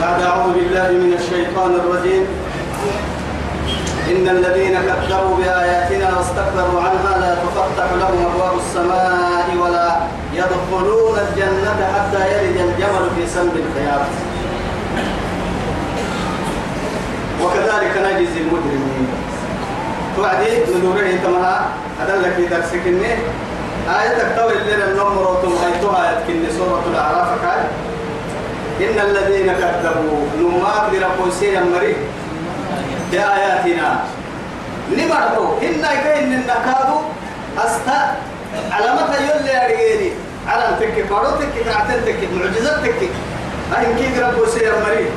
بعد أعوذ بالله من الشيطان الرجيم. إن الذين كذبوا بآياتنا واستكبروا عنها لا تفتح لهم أبواب السماء ولا يدخلون الجنة حتى يلج الجمل في سلب الخياط. وكذلك نجزي المجرمين. توعدي ندوره تمها هذا لك درسك آية تكتب اللي النمر وتمغيتها يتكن سورة الأعراف قال إن الذين كذبوا نمات بربو سيا مريض بآياتنا نمرتو إن كين النكادو أستا علامة يلي أريني. على تكي قارو تكي كعتن تكي معجزات تكي. أهل كي ربو سير مريض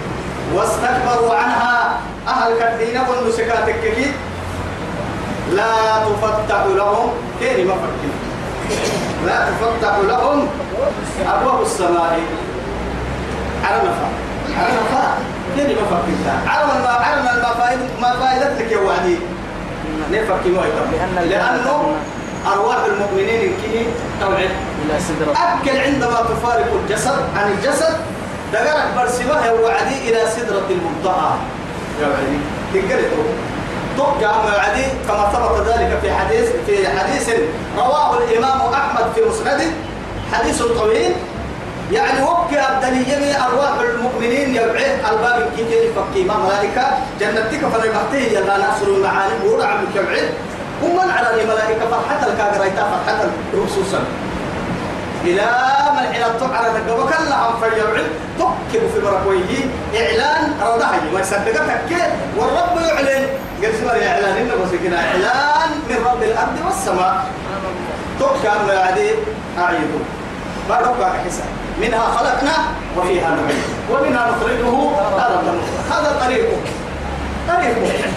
واستكبروا عنها. أهل كدينة والنسكات تكي لا تفتح لهم. كيري ما فكين لا تفتح لهم أبواب السماء. على نفا على نفا كيف ما فكرت على ما على ما فائدة ما فائدتك يا وعدي. نفك ما لأنه أرواح المؤمنين كي توعد إلى سدرة. أكل عندما تفارق الجسد عن الجسد دقرك برسمها يا وعدي إلى سدرة المنتهى يا وعدي. تقرأ تبقى وعدي كما ثبت ذلك في حديث في حديث رواه الإمام أحمد في مسنده. حديث طويل. يعني وكي يمي أرواح المؤمنين يبعيه ألباب كيف فكي ما ملائكة. جنتك فرقته يلا ناصر المعاني ورع عم يبعيه ومن على الملائكة؟ فرحة الكاغريتا فرحة خصوصا إلى من حين على ذلك وكلا عن فيبعد تكب في مركويه. إعلان رضاعي ما يصدقك والرب يعلن. قال سمع إعلان إنه بس إعلان من رب الأرض والسماء. تكب ما يعدي أعيده. بارك حساب. منها خلقنا وفيها نعيد ومنها نخرجه هذا طريقه طريقه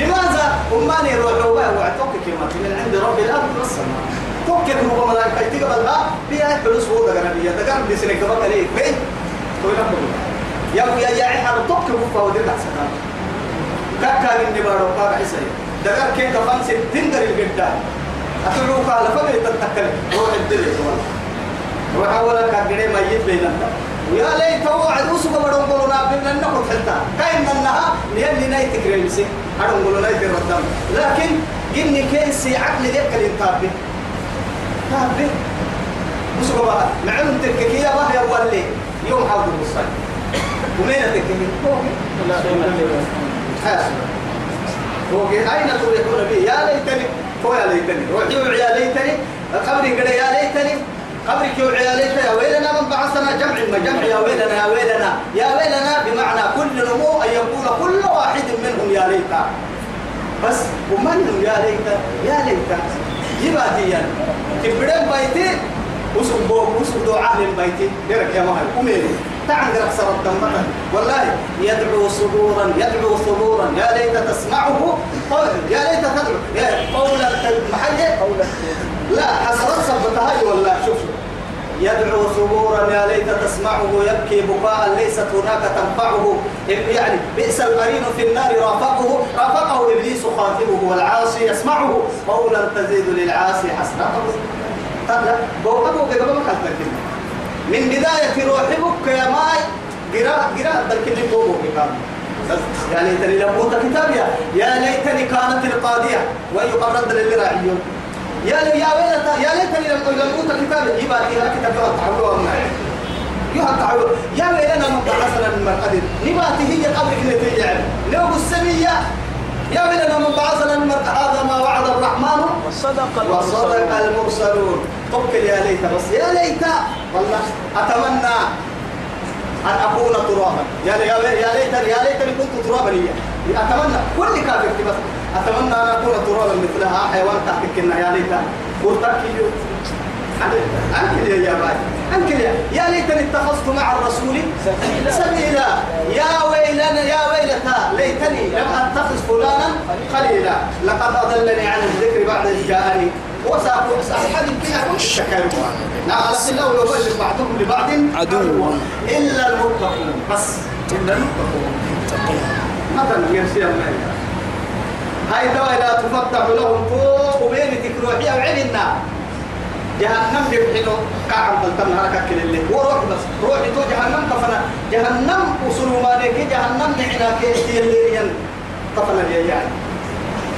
لماذا؟ أماني روح وعتوك كلمة من عند رب الأرض والسماء. توكل هو ملائكة تقبلها بيها فلوس هو دقنا بيها دقنا بيسنك بقى ليه فين؟ تقول يا يا يا عحر توكل هو ودرك حسنا كاكا من دبارو بقى حسين دقنا كيف كفان ستين در الجدان أتلو قال فما يتتكلم. روح الدنيا روح أولا كاكري ميت بيننا ويا ليت وعد وسوق بدون قولنا بيننا نقول حتى كاين منها لأن نايت كريمسي أدون قولنا نايت الردم لكن إني كيسي عقل ذيك الانتابي تابي وسوق بقى معلوم تككية ما هي ولي يوم حاضر الصيف ومين تككية هو أين تريحون به يا ليتني هو يا ليتني روحي يا ليتني قال يا ليتني قبرك يا ليتني يا ويلنا من بعثنا جمع ما جمع يا ويلنا يا ويلنا يا ويلنا. بمعنى كل نمو أن يقول كل واحد منهم يا ليت. بس ومن يا ليت؟ يا ليت. جباتيا كبرين بيتي وسوق بو وسوق دو عهل بيتي. درك يا مهل. أميري تعال درك سر الدم والله يدعو صبورا يدعو صبورا يا ليت تسمعه قول يا ليت تدعو. قولا محيي قولا لا حسرت سبتها والله. شوف. يدعو ثبورا يا ليت تسمعه يبكي بكاء ليست هناك تنفعه. يعني بئس القرين في النار رافقه رافقه إبليس خاطبه والعاصي يسمعه. قولا تزيد للعاصي حسرته من بداية روحك يا ماي قراء قراء ذلك اللي بوقه كتاب. يا ليتني لم كتابيا يا ليتني كانت القاضية. ويقرد للراعيون. يا يا ويلتا يا ليتني لم لم اوت كتابي يبقى فيها كتاب معي يها تعالوا. يا ويلنا من بعثنا من مرقد نباتي هي قبرك اللي تجعل لو السمية يا ويلنا من بعثنا من مرقد هذا ما وعد الرحمن. وصدق وصدق المرسلون. توكل يا ليت بس يا ليت والله أتمنى أن أكون ترابا. يا يا يا ليتني يا ليتني كنت ترابا لي أتمنى. كل كافر بس. أتمنى أن أكون ترابا مثلها. حيوان تحت كنا يا ليت. قلتك أنكل يا باي أنكل يا يا ليتني اتخذت مع الرسول سبيلا. يا ويلنا يا ويلتا ليتني لم أتخذ فلانا خليلا. لقد أضلني عن الذكر بعد إذ جاءني. وسأقول أصحاب الكلى والشكاوى نعم الله ويبشر بعضهم لبعض. عدو. إلا المتقون. بس. إلا المتقون. مثلا يرسي الله؟ هاي دواء لا تفتح لهم فوق وبين تكروحية وعلنا جهنم بيبحلو كعب بلتم هركا كل اللي وروح بس. روح تو جهنم كفنا جهنم وصلوا ما لك جهنم نعنا كي اللي ين كفنا لي يعني.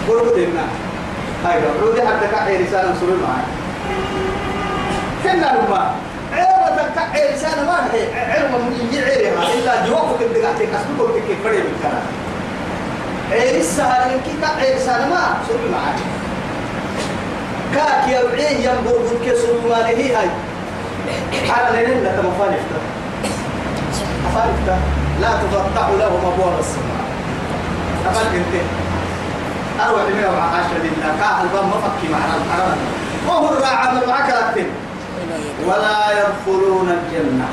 قولوا دينا هاي رودي حتى كعي رسالة سوري معي كنا لما. عيرة كعي رسالة ما هي. من يعيرها. إلا جوابك الدقاتي كسبوك كيف فريم الكلام. عير السهل إنك كعي رسالة ما سوري معي كاك يوعيه ينبر بك سلومان هي هاي. على لين لك مفالفتا مفالفتا لا تفتح لهم أبواب السماء. أفل انت أروح لمية مع عشرة لله. كاها الباب مفكي معنا الحرام. وهو الراعى من معك لكن ولا يدخلون الجنة.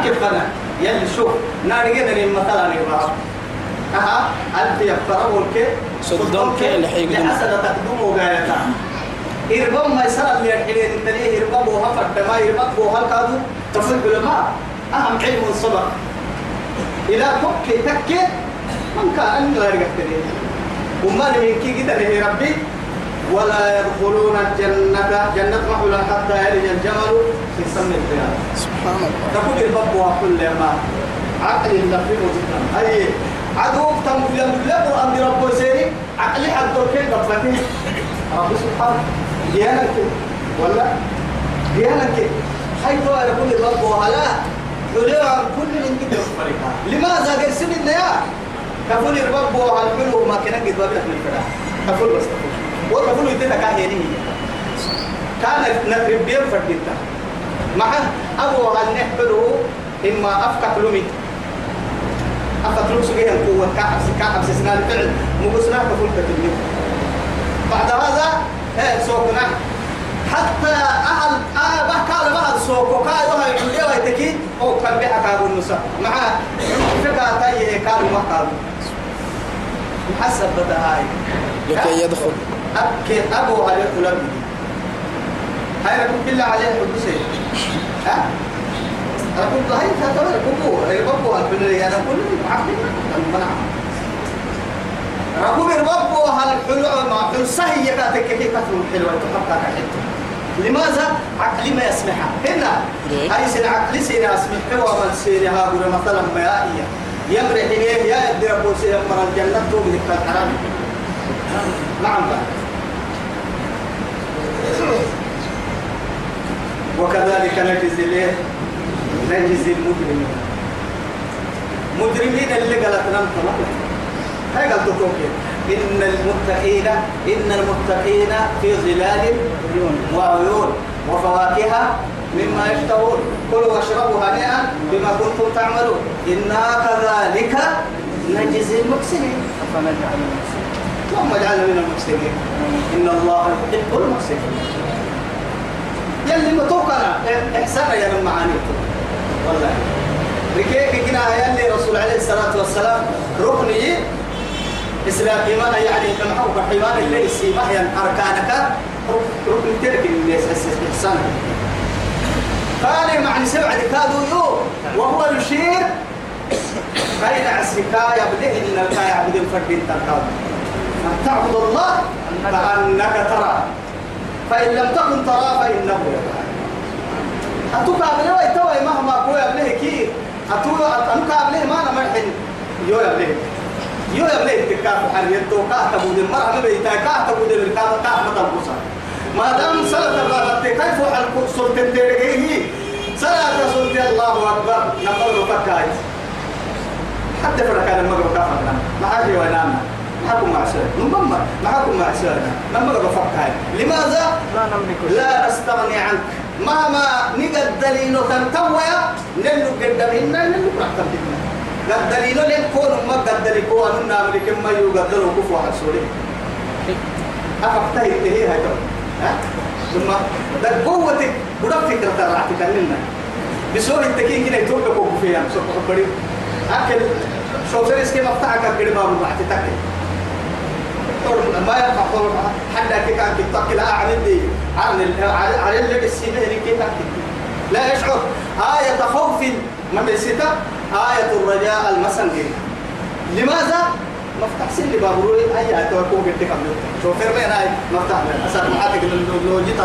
أكيد فنا. يلي شوف. ناري جدا مثلا يبقى. أها ألف يفتروا الكي صدام كي اللي حيقدم. لحسن تقدموا غايتا إربام ما يسأل اللي الحين الدنيا إربام وها فرد ما إربام وها كادو؟ تصل بالماء أهم علم الصبر إذا تكي تكي من كان لا يقتني وما من كي كده ربي. ولا يدخلون الجنة جنة محولا حتى يلج الجمل في سم الخيام سبحان الله. تقول الباب وكل ما. عقل وجدنا أي عدو تم يم يبر أمر رب سيري عقلي حد كيف قفتي رب سبحانه ديانك ولا؟ ديانك حيث يقول الباب وهلا يقول عن كل من كده لماذا قرسل النيا؟ تقول الباب وهالحلو ما كان قد بابك من الفراغ تقول بس تقول وتقول يدينا كاهيني كانت نقرب فردتا معه أبو هل نحبره إما أفكك لمي لمي سجيه القوة كعب كعب سسنا الفعل مقصنا كفول تكلم بعد هذا إيه سوقنا حتى أهل آه بحكى بعض سوق وكاي وهاي الحلية ويتكي أو كان بيها كابو النساء معه فكا تايه كانوا ما كانوا حسب بدأ هاي. لكي يدخل. أبكي أبو عليه كلام هاي ركوب بالله عليه الحدوثين ها؟ ركوب هاي تعتبر ركوب ركوب البنية أنا كل عقلي منع ركوب الرب هالحلو ما حلسه هي كاتك كيف كثر حلوة تحقق حلوة لماذا عقلي ما يسمحها هنا. هاي سن عقلي سن اسمح حلوة من سن ها مثلا ما هي يمرح إليه يا يدي ربو سن من الجنة توبي الحرام. نعم. وكذلك نجزي الإيه؟ نجزي المجرمين. مجرمين اللي قالت نم هاي قالت إن المتقين إن المتقين في ظلال وعيون وفواكه مما يشتهون. كلوا واشربوا هنيئا بما كنتم تعملون. إنا كذلك نجزي المحسنين. أفنجعل المسلمين اللهم اجعلنا من المحسنين. إن الله يحب المحسنين. يلي متوقنا احسان يا من معاني والله. ركيك كنا يلي رسول عليه الصلاة والسلام ركني إسلام ايمان يعني كما حوك حيوان اللي يسيبه يعني أركانك. ركن ترك الناس إحسان. قال معني سبعة كادوا يو وهو يشير بين عسكا يبدأ إن الكا يعبد الفرد التكاد أن تعبد الله كأنك ترى. فإن لم تكن ترى فإنه يراك أتوقع بله ويتوى مهما قوي بله كي أتوقع أتوقع بله ما أنا مرحن يو يبله يو يبله تكاف حريتو كاه تبود المرأة ما بيتا كاه تبود الكاه كاه مدام ما دام صلاة الله كيف حل سلطة ترجعه صلاة سلطة الله أكبر نقول فكاي حتى فرق كان المغرب كافرنا ما حاجة ونام معكم مع سؤال نمما معكم مع سؤال لما رفعت هاي لماذا لا نملك لا نستغني عنك مهما نقد دليل تنتوى نلو قدمين نلو رحتم بنا قد دليل لنكون ما قد دليل كون نامريك ما يقدروا كفوا عن سوري. أفقته هي هاي ها؟ ثم ده قوتك بدك فكرة رعتك لنا بسوء التكين كده يتوقع كوفيا سوف أخبري أكل شوفر اسكي مفتاحك كده ما ببعت تكل ما ينفع طول حدا كي كان تتقل عن اللي عن عن اللي اللي كي لا يشعر آية خوف ما بيسيتا آية الرجاء المسنجين لماذا؟ مفتاح سن بابروي أي أتوقع قد كم شوفر من هاي؟ مفتاح من أسأل معاك لو جيت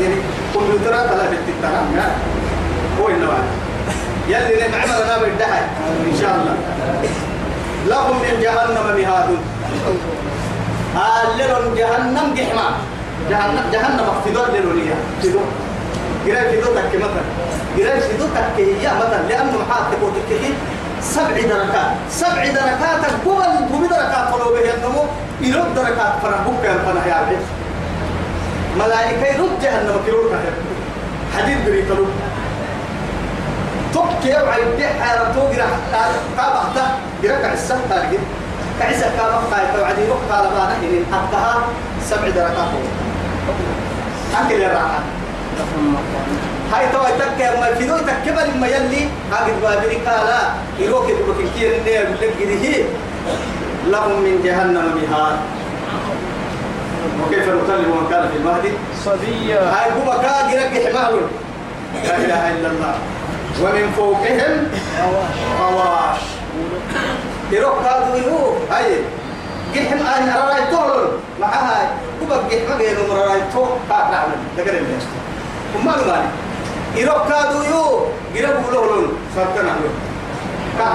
يعني كمبيوترات لا بتتكلم يا هو النوع يلي نعمل أنا بالدحي إن شاء الله. لهم من جهنم مهاد. هاللون جهنم جحما. جهنم جهنم في دور للولية. في دور قراءة في دور تك مثلا. قراءة في دور تك هي مثلا. لأنه محاط تقول تكتي سبع دركات. سبع دركات قبل قبل دركات فلو به النمو يرد دركات فربك يا فنا يا عبد ملائكة يرد جهنم كيلو حديد بريتلو تبكي وعي بيع حارتو قرا كابا حتى قرا كعسة تارجت كعسة كابا قاية وعدي روح قال بانا إن حتىها سبع دركات أكل الراحة هاي توا تك ما كيلو تكبر ما يلي هاجد بابري قالا يروك يبقى كثير نير لقيه لهم من جهنم مهاد وكيف نكلم من كان في المهدي؟ صبيا. هاي هو كا قرا حمار. لا إله إلا الله. ومن فوقهم غواش يروح قالوا يهو هاي. جحم أنا رأيته معها هو جحم غير ما رأيته قاعد نعمل. ذكر الناس وما قال يروح قالوا يهو قربوا له لون فرقنا له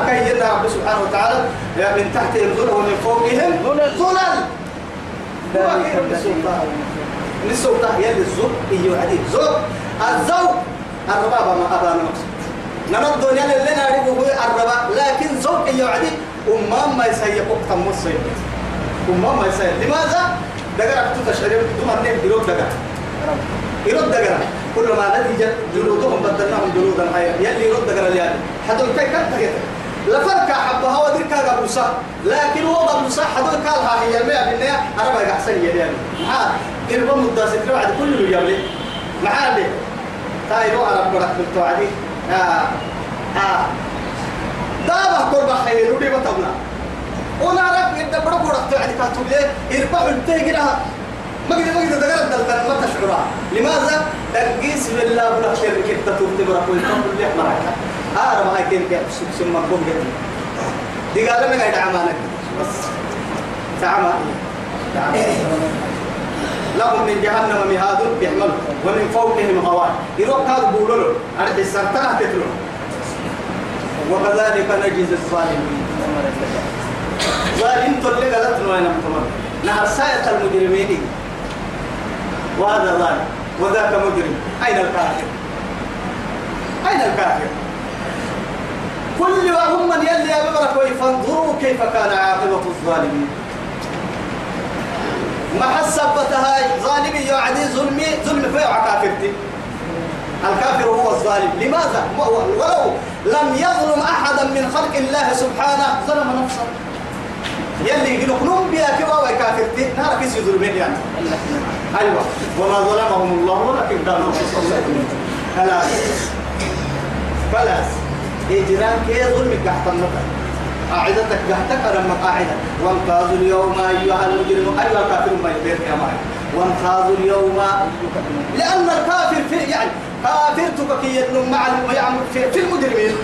كأي يدنا رب سبحانه وتعالى من تحتهم ظلل ومن فوقهم. ظلل كيف السلطان. السلطان. يلي الزوج. يجي عديد. زوج. الزوج. الربابة ما أبانا مقصود نرد الدنيا اللي نعرفه هو الربا لكن زوج يعدي أمام ما يسيق وقت مصيب أمام ما يسيق لماذا؟ دقرة تتشعر بدون أن يرد دقرة. يرد دقرة. كل ما نتيجة جلودهم بدلناهم جلودا. غير يلي يرد دقرة اليالي حدول كي كانت تغير؟ لفرك حبها ودرك قبل صح لكن هو قبل صح حدول كالها هي المية بالنية أربع أحسن يلي ها إربا مداسة بعد كل اللي يبلي معالي تايرو على برك بالتوعدي آه آه. توعدي كاتب ليه انتهي كده ما قد ما قد دقرت دلتنا ما تشعرها. لماذا؟ تقيس بالله بلا خير كده تبتي برا كل تقول لي معك آه ما كين كيف ثم قوم جد دي قال لنا قاعد عمانك بس. تعمل لهم من جهنم مهاد يحمل ومن فوقهم غوان يروح هذا بولو أرد السرطان تتلو. وكذلك نجز الظالمين. ظالم تلقى قالت وين امتمر نهر ساية المجرمين وهذا ظالم وذاك مجرم أين الكافر أين الكافر كل وهم من يلي أبرك فانظروا كيف كان عاقبة الظالمين ما حسبتها ظالمي يعني ظلمي ظلم فيها كافرتي الكافر هو الظالم لماذا ولو لم يظلم أحدا من خلق الله سبحانه ظلم نفسه يلي يقولون بها كما وكافرتي نار كيس يظلمين يعني. أيوة. وما ظلمهم الله ولكن يظلمون خلاص. خلاص. إجرام كي ظلمك تحت النقل قاعدتك قحتك لما قاعدة. وامتازوا اليوم أيها المجرم. أيها الكافر ما يبير يا معي. وامتازوا اليوم. لأن الكافر في يعني كافرتك كي يدنم مع في المجرمين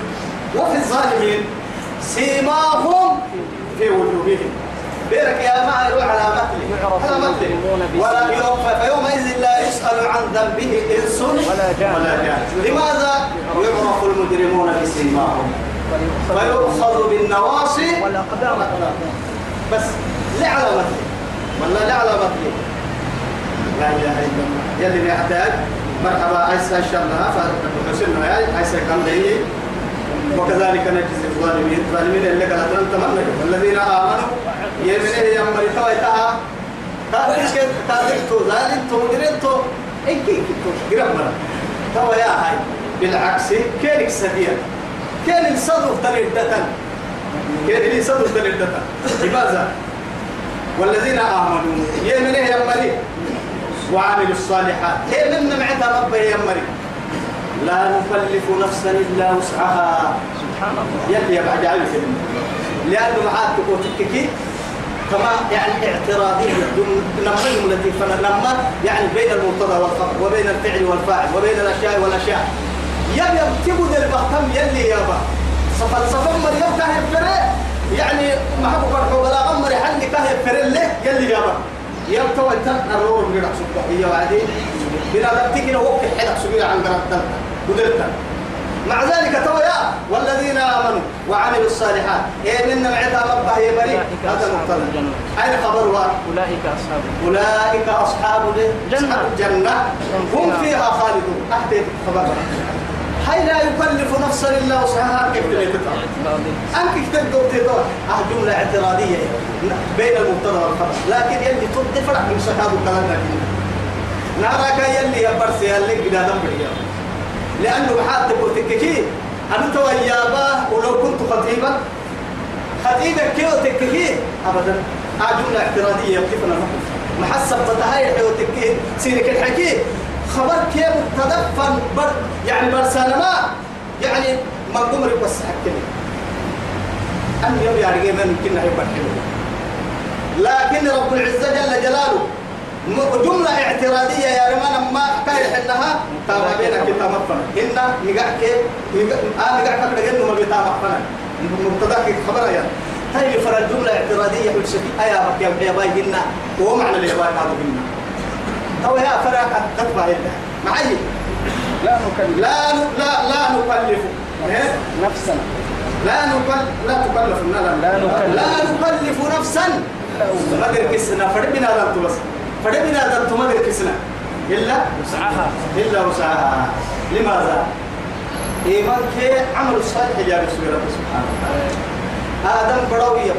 وفي الظالمين. سيماهم في وجوههم. بيرك يا ما يروح على مثله على مثله ولا يوفى فيومئذ لا يسأل عن ذنبه إنس ولا جان. لماذا؟ يعرف المجرمون بسيماهم. فيؤخذ بالنواصي والأقدام. بس لعلامته ولا لعلامته لا إله إلا الله. يلي يحتاج مرحبا ايسا ان شاء الله فحسنا يا ايسا كان وكذلك نجزي الظالمين. الظالمين اللي قالت لن تمنى والذين آمنوا يمنه يمر تويتها كافر كافر ظالم تو جريتو إنك إنك قرب تو يا هاي. بالعكس كيرك سديا كان الصدر تلدة كان لي صدر تلدة لماذا؟ والذين آمنوا يمنه يمري وعملوا الصالحات. هي من معتها ربه يمري لا نكلف نفسا إلا وسعها. سبحان الله. يلي جعل فيلم لأنه معاك تكون تككي كما يعني اعتراضية نمر التي فنما يعني بين المبتدا والخبر وبين الفعل والفاعل وبين الأشياء والأشياء. يبي تبود البهتم يلي يابا صفل مريم كان فرق يعني ما حبوا فرحوا بلا غمر حل كه فرله يلي جابا يبتوى انت الرور من رأسك. هي وعدي بلا كده وقت حلق سبيل عن قرأت قدرت مع ذلك تويا والذين آمنوا وعملوا الصالحات إيه من معتا ربه يبري هذا مقتضى. أين خبر واحد أولئك أصحاب أولئك أصحاب جنة. أصحاب الجنة. هم فيها خالدون. أحدث خبر. هاي لا يكلف نفسا إلا وسعها. كيف تلقى اعتراضي أنك تقدر تدور أه جملة اعتراضية. بين المبتدا والخبر. لكن يلي تد فرق من صحابه كلام لكن. نراك يلي يا برسي يلي بلا ذنب اليوم لأنه بحال تقول تككي أنت ويابا ولو كنت خطيبا خطيبك كيو تككي. أبدا. أه جملة اعتراضية كيف أنا محسب بتهاي حيو تككي. سيرك الحكي. خبر كيف تدفن بر يعني برسالة ما يعني ما قمرك بس حكني أن يوم يعني من يمكن هيبقى لكن رب العزة جل جلاله جملة اعتراضية يا رمان ما كايح إنها تابع بينك تامفنا إن نقعك آه نقعك إنه ما بيتامفنا مبتدأك خبر يا. هاي فرا الجملة اعتراضية في الشكل أيا بك يا يا باي هنا وهو معنى اللي باي هذا هنا أو يا فرا تتبع هنا معي؟ لا نكلف. لا لا لا نكلف. إيه؟ نفسنا لا نكلف لا تكلف. لا لا نكلف. لا نكلف نفسا. ما دركسنا فربنا دلت بس فربنا دلت ما دركسنا إلا وسعها. إلا وسعها. لماذا؟ إيمان كي عمل الصالح يا رسول الله سبحانه وتعالى. آدم بروية.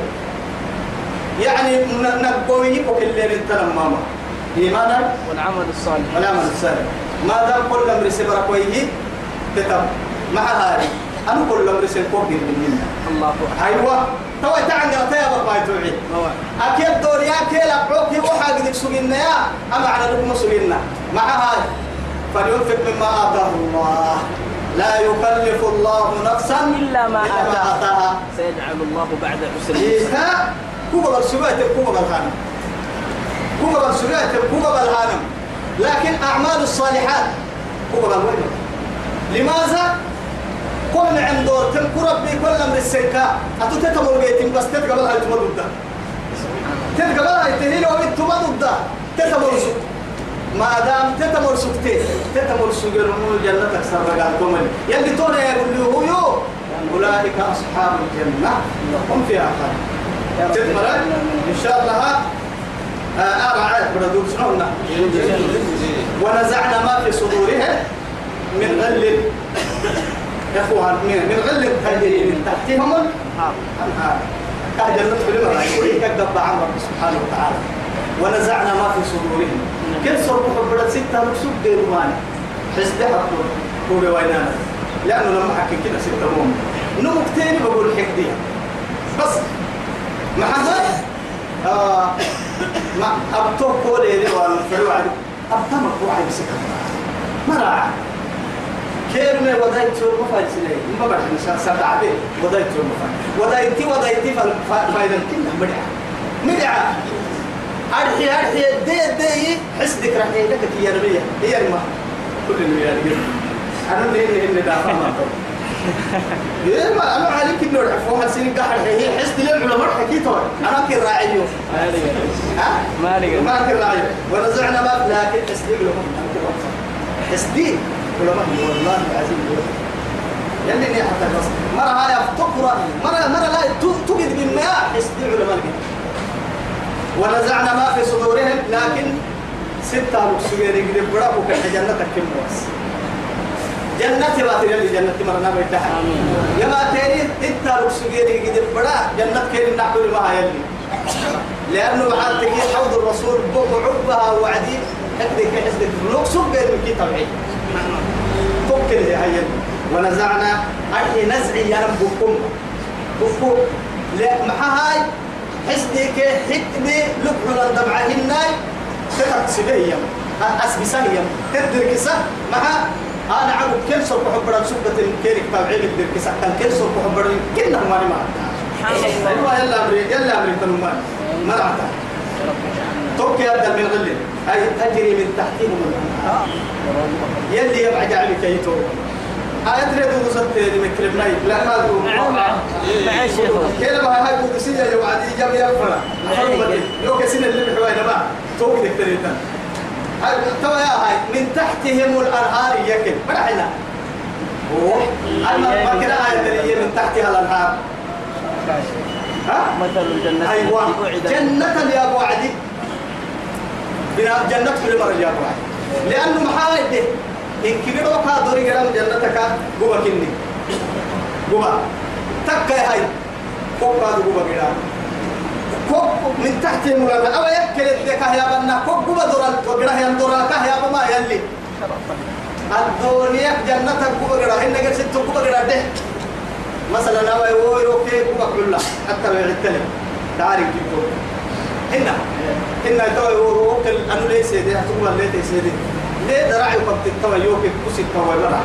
يعني ن- نقوي وكل من تلماما إيمانا والعمل الصالح. والعمل الصالح. ما دام كل أمر سبر كويه تتم. مع هاي أنا كل أمر سبر مننا الله أكبر. أيوة توا تعال يا بابا توعي موعد أكيد دور يا كيلا بروكي وحاجة ديك سجينا يا أما على لكم سجينا مع هاي فلينفق مما آتاه الله. لا يكلف الله نفسا إلا ما آتاها. سيجعل الله بعد عسر يسرا. إيها كوبا بالسجاية كوبا بالهانم كوبا بالسجاية كوبا بالهانم لكن أعمال الصالحات كوبا بالوين لماذا؟ كل عند دور تنكر ربي كل من السكة أتوتتمر بيتم بس تتقبل هاي تمر ضده تتقبل هاي تهيل وبيت تمر ضده تتمر سك ما دام تتمر سكتين تتمر سجل من الجنة تكسر رجال كمل يلي تونا يقول له هو أولئك أصحاب الجنة. هم فيها خالد تتمر إن شاء الله. آه أرى عاد بردور شنونا ونزعنا ما في صدورهم من غل. يا اخوان من من غل تجري من تحتهم الانهار أهل النطق لما كذب عمر سبحانه وتعالى. ونزعنا ما في صدورهم. كل صرف حبرت ستة مكسوب ديروان حسد حطوا هو بوينانا لأنه لما حكي كده ستة موم نمك تاني بقول حكدية بس. محمد؟ آه. ما أبتو كولي دي والفريو عدو أبتمك وعي بسكة. مرعى كيف ما ودايت فايت سنة ما بعرف إن سبع عبيد ودايت ما فايت ودايتي ودايتي فايدة كنا مدعى مدعى أرحي أرحي. دي دي حسدك راح يدك يا نبية. هي ما كل اللي يعني أنا اللي اللي اللي دافع ما إيه ما أنا عليك إنه العفو هالسنين قاعد هي حسد لي العلماء حكيته أنا كي راعيه ها؟ ما لقى ما كان راعي. ونزعنا ما لكن حسدي لهم حسدي علماء والله العظيم. يلي ني حتى بس مرة هاي تقرا مرة مرة لا تجد بالماء حسدي علماء ونزعنا ما في صدورهم لكن ستة مكسوين يقدر برابو كان جنة كم بس جنة باتي يلي جنة مرنا بيتها ما تاني انت مكسوين يقدر برا جنة كين نحول ما يلي لأنه بعد تجي حوض الرسول بعبها وعدي. حدك حسدك من كي طبيعي فكر يا ونزعنا أي نزع يا رب بكم بكم لا مع هاي حسدك حكمة لبحنا دمعهن تتك سبهيا أسبسهيا تدرك سه مع أنا عم كل صرف حبرا سبة كيرك تابعي لك دركسة كان كل صرف حبرا كنا ما ما أيوة يلا أمري يلا أمري تنمان ما توكي يبدأ من غل أي تجري من تحتهم. الأنهار يلي يبعد عليك يتو آيات ريدو وصلت لمكرب ناي لا ما مع مع مع الشيخ كيف هاي قدسية يا وعدي جاب يفرع لو كسين اللي بحوين ما دكتوريتا هاي توا يا هاي من تحتهم الأنهار يكن مرحنا أما ما كنا آية اللي من تحتها الأنهار. ها؟ مثل الجنة. أيوة. جنة يا أبو عدي. بنا جنة كل مرة عدي لأنه محايد ده إن كبيروا كادوري قرام جنتك قوة كني. قوة. تكا هاي. كوب كادو قوة قرام كوب من تحت المرابع أو يكل الدكا يا بنا. كوب قوة دورال وقراه يندورال كه يا بما يلي الدنيا جنتك قوة قرام هنا ست قوة قرام ده مثلا أنا يقول أوكي قوة كلها. حتى لو يعتلم تعارف جبتو هنا هنا تو يقول أوكي أنا ليس ده تقول ليه تيسيدي ليه دراعي وقت التوا يوكي كوسي التوا يبرع؟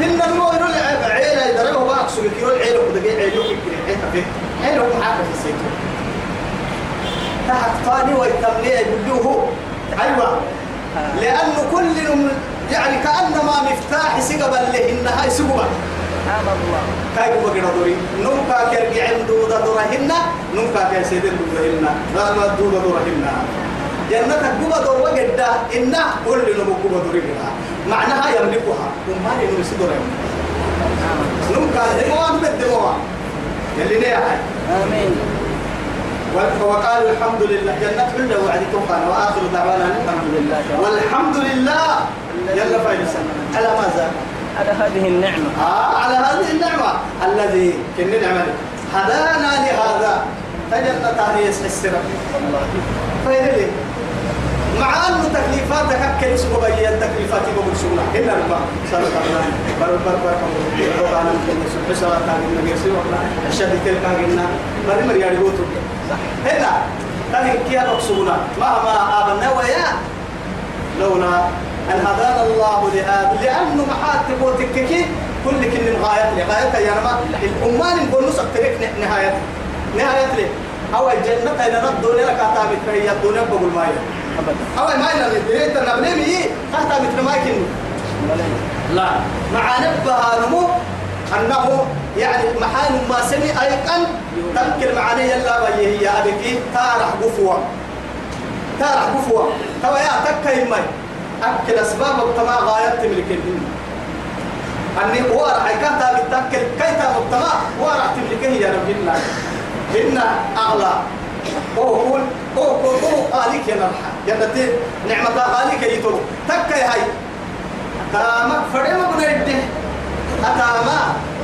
هنا المو يقول عيلة يدرعه بقى سوي كيلو عيلة وده جاي عيلة يوكي كده عيلة فيه عيلة محاكة في السيكو تحت فاني ويتمنيه هو أيوة. لأنه كل يعني كأنما مفتاح سقبا لهن هاي سقبا. سبحان الله بقى كده دوري نمكا كرجع عندو دورهن نمكا كيسيد دورهن لا ما دو دورهن جنتك بقى دور وجد إنه كل نبو بقى دوري معناها يملكها وما ينسي دورهن نمكا دموان بالدموان يلي نيا آمين وقالوا الحمد لله جنة كل وعد توقعنا وآخر دعوانا الحمد لله والحمد لله يلا فايلسا على ماذا؟ على هذه النعمة آه على هذه النعمة الذي كن نعمة هدانا لهذا تجنة تانيس السر الله فإذا لي مع أنه تكليفاتك أكل اسمه بيا التكليفات يقول سونا إلا ربا سألت الله بر بر بر بر أنا ممكن بس أنا تاني من يسوع الله الشهادة تلك عنا بر مر يعني قوتو هنا تاني كيا مقصونا مهما آبنا ويا لولا أن هدانا الله لهذا لأنه محاتب وتككي كل كل غاية لغاية يا رب الأمان نقول نص ترك نهاية نهاية لي. أو الجنة إن ردوا لك أتابت فهي الدنيا بقول ما هي. أو ما إن الدنيا تنبلي مي؟ أتابت ما يكن لا. مع نبه نمو أنه يعني محال ما سمي أيقن تذكر معاني يلا وهي أبكي تارح قفوة. تارح قفوة. توا يا تكا يمي. أكل أسباب الطمع غاية تملك أني وارع كهتا بتأكل كيتا مبتما وارع تملكه يا رب الله؟ إن أغلى. هو كل هو كل هو قالك يا نرحى. جنتي نعمة قالك يتو تكا يا هاي. تامك فريم بنيده أتاما.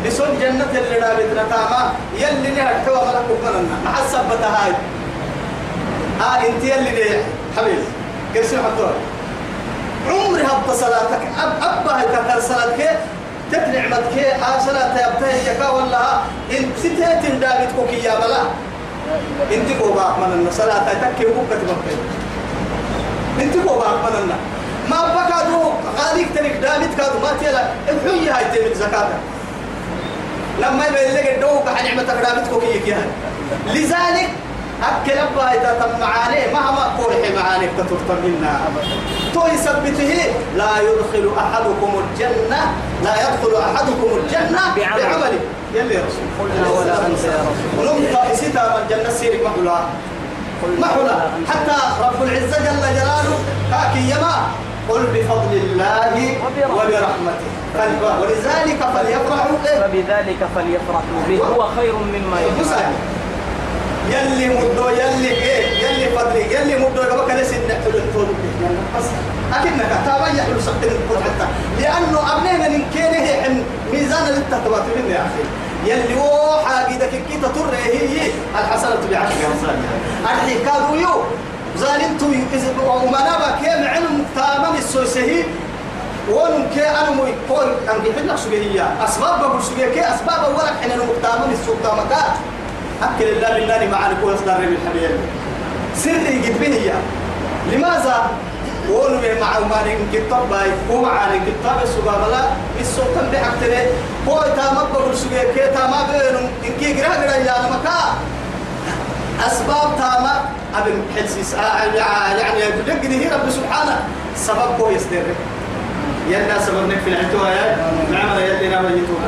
بسون جنة اللي رابطنا تاما يلي نهر حوا ملك وقننا محسب بتهاي. آه انت يلي حبيبي. كرسي حطوها عمري هبط صلاتك. أب أبا هيك صلاتك. تتنعمتك آه صلاة يبتهي جكا ولا انت ستات دابت يا بلا. انت قوبا من الصلاة تكي وبكت بكي انت قوبا من ما بكى دو غاليك تلك دامت كادو ما تيلا. الحية هاي تلك زكاة. لما يبين لك الدو كحن نعمتك دامت كوكي لذلك أكل أبا إذا تم معاني مهما قولح معاني كترت منا تو يثبته لا يدخل أحدكم الجنة لا يدخل أحدكم الجنة بعمل. بعمله. يلي يا رسول قلنا ولا أنت يا رسول ونم قائستا من الجنة سيرك محلا محلا حتى رب العزة جل جلاله كاكي يما قل بفضل الله وبرحمته. ولذلك فليفرحوا؟ فبذلك فليفرحوا به. هو خير مما يجمعون يلي مدو يلي إيه؟ يلي فضلي يلي مدو. يبقى كان سنة تقول بس أكنك تابع يحلو سقط القول حتى. لأنه أبنينا من كينه عن ميزان للتهتبات مني يا أخي. يلي هو حاجدك كي تطر هي الحسنة بعشر أمثالها أرحي كادوا يو زالنتو وما نبا كي معلم تمام السوسهي. ونم كي أنا مو يقول. أن يحل لك سبيهية أسباب بقول سبيه كي أسباب أولا حين المقتامن السلطة متى أكل الله بالله معاني كو يصدر بالحبيب سري قد به هي لماذا؟ ونم مع ماني كتاب باي هو معاني كتاب السباب لا السلطة بحق تري هو تامام بقول سبيه كي تامام بينهم إن كي قرأ قرأ يا مكا أسباب تاما أبن حلسيس يعني يقول هي رب سبحانه. سبب هو يصدر يلا سبب نك في العتوى يا نعم نام يتوى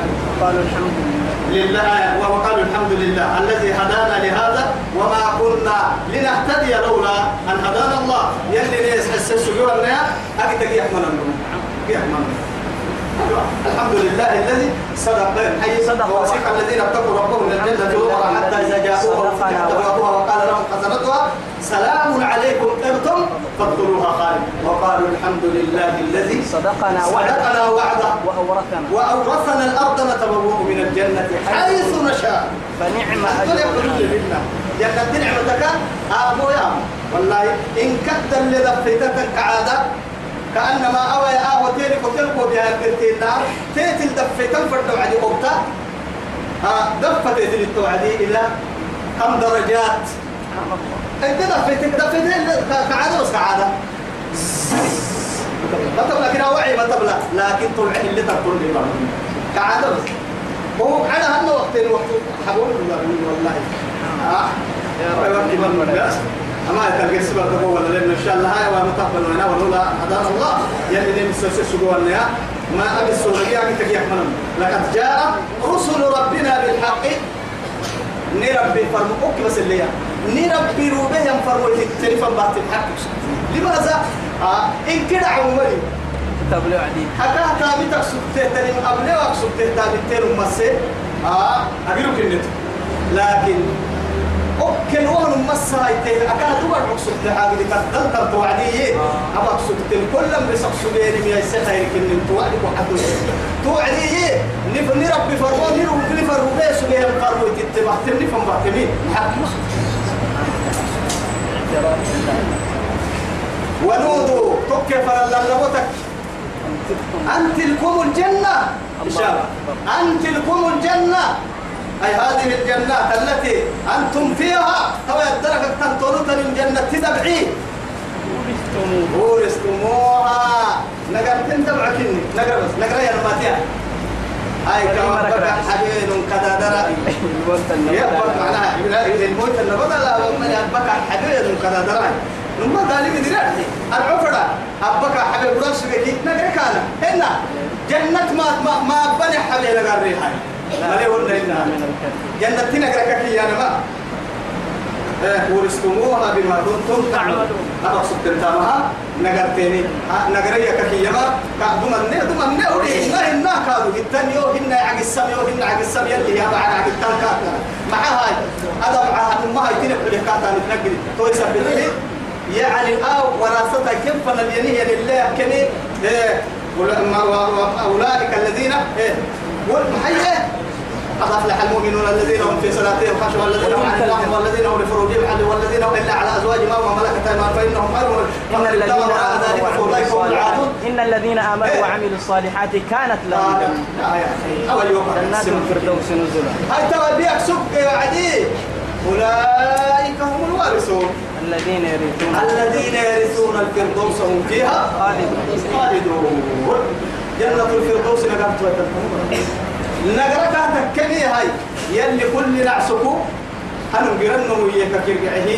قالوا الحمد لله. لله وقالوا الحمد لله الذي هدانا لهذا وما كنا لنهتدي لولا أن هدانا الله. يلي نيس السجوع لنا أكيد يحمل يحمل الحمد لله الذي صدق. حي صدق. ووسيق الذين اتقوا ربهم للجنة زمرا حتى إذا جاءوها أبوابها وقال لهم خزنتها. سلام عليكم طبتم فادخلوها خالد. وقالوا الحمد لله الذي صدقنا صدقنا وعده. وأورثنا. وأورثنا الأرض نتبوأ من الجنة حيث نشاء. فنعم أجر يقول لله. جنة نعمتك. أبو يا والله إن كد اللي ذفيتك كعادة كأنما أوى يا أهوى تيري قتلكوا بها القرتين النار تيتل دفيتن فردوا علي قبتا آه دفت تيتل التوعدي إلى كم درجات؟ إنت دفيتك دفيتين كعادة ما تبلا كده وعي ما تبلا لكن طلع اللي تقول لي بقى. كعادة بس. هو على هالنا وقتين وقت حبول والله. آه. بس. أما يتلقى السبب تقول ولا لأن إن شاء الله هاي ومتقبل هنا ولولا هدانا الله يعني نمسس السجوع لنا ما أبي السورية يعني تجيح منهم لقد جاء رسل ربنا بالحق نربي فرموك بس اللي نربي روبهم فرموك التليفون بعد الحق لماذا؟ آه إن كده عمري تبلع عديد حكا تابتك سبته تاني أبلغك سبته تابتين ومسي آه أقولك النت لكن أوكل وهن مسا يتين أكاد دوار مقصود قد دلت توعدي أبا سبتين كل من بسق سبيني ميا سخير كن توعدي وحدو توعدي نف نربي فرمو نربي فرمو بيسو ليه القرو تتبع تمني فم بعتمين حق ونودوا تكفى للبوتك أن تلكم الجنة. إشارة أن تلكم الجنة. أي هذه الجنات التي أنتم فيها تو يدرك تنطرون من جنة تدبعي ورثتموه ورثتموها نقر تنتبعكني نقر بس. نقر يا نماتيا هاي كما بقى حبيب كذا درا. النبض معناها الموت النبض لا من يبقى حبيب كذا درا. نما ذلك رأي العفرة. أبقى حبيب رأس بيكي نقر كان هنا جنة ما ما ما بني حبيب نقر هاي ليه ولا الكذب جنة تنقر كي أنا ما إيه ورثتموها بما كنتم تعملون. أبقى سبتنتامها نقرتيني. نقرية ككيما كعدوما النه دوما النه ودي إنه إنه كادو جدا يو هنا عق السم يو هنا عق السم يلي يا بعد عق التلكات مع هاي. هذا مع ما هاي تنقل اللي كاتا نتنقل توي سبتني يعني أو وراثتها كيف؟ فنلينيه لله كني. إيه. وأولئك الذين إيه. والمحيي إيه قد أفلح المؤمنون الذين هم في صلاتهم خشوع والذين هم عن اللغو والذين هم لفروجهم حل والذين هم إلا على أزواجهم أو ما ملكت أيمانهم فإنهم غير إن الذين آمنوا وعملوا الصالحات إن الذين آمنوا إيه. وعملوا الصالحات كانت لهم جنات أول يوم جنات الفردوس نزلا هاي ترى سك وعدي أولئك هم الوارثون الذين يرثون الذين يرثون الفردوس هم فيها خالدون خالدون جنة الفردوس نقمت نقرأ تكني هاي. يلي كل نعسكو هنو قرنو وياك كرقعه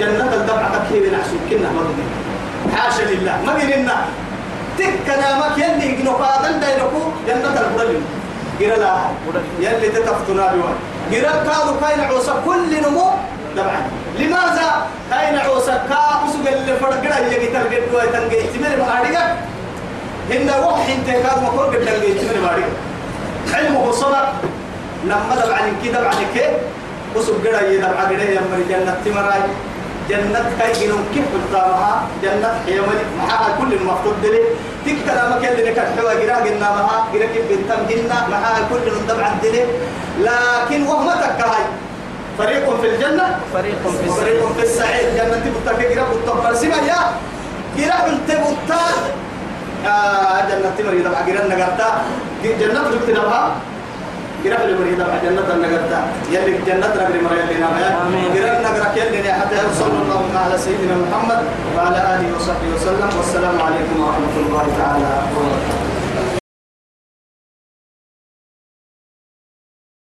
جنة الدمع تكيب نعسك كنا مرضي حاشا لله ما قلنا. تكنا ما يلي يقنو قادن دينكو جنة البرلم قرأ لا يلي تتفتنا بوان قرأ كادو كاين عوسى كل نمو دمعا لماذا كاين عوسى؟ كاوسو اللي فرقنا يجي تلقى دواء تنقى احتمال مهاريك هن وحي انت كاد مكور قد تنقى احتمال مهاريك علمه صدق لما دبع عن كده عن كده وسب قرا يدبع قرا يا مري جنة تمرأي. جنة كاي جنون كيف قدامها جنة هي مري معها كل المفروض دلي تكتر ما كان لك حوا قرا قلنا معها. قرا كيف بنتم جنة معها كل من دبع دلي لكن وهم تكهاي فريق في الجنة؟ فريق في السعير فريق في السعيد. جنة بتاك قرا بتوكل سما يا. انت بتا آه جنة تمري دبع قرا نغرتا جنة جبت دبها قرا اللي مريضة مع جنة النجرة يلي جنة نجري مريض لنا آمين. قرا النجرة يلي حتى يوصل الله على سيدنا محمد وعلى آله وصحبه وسلم. والسلام عليكم ورحمة الله تعالى وبركاته.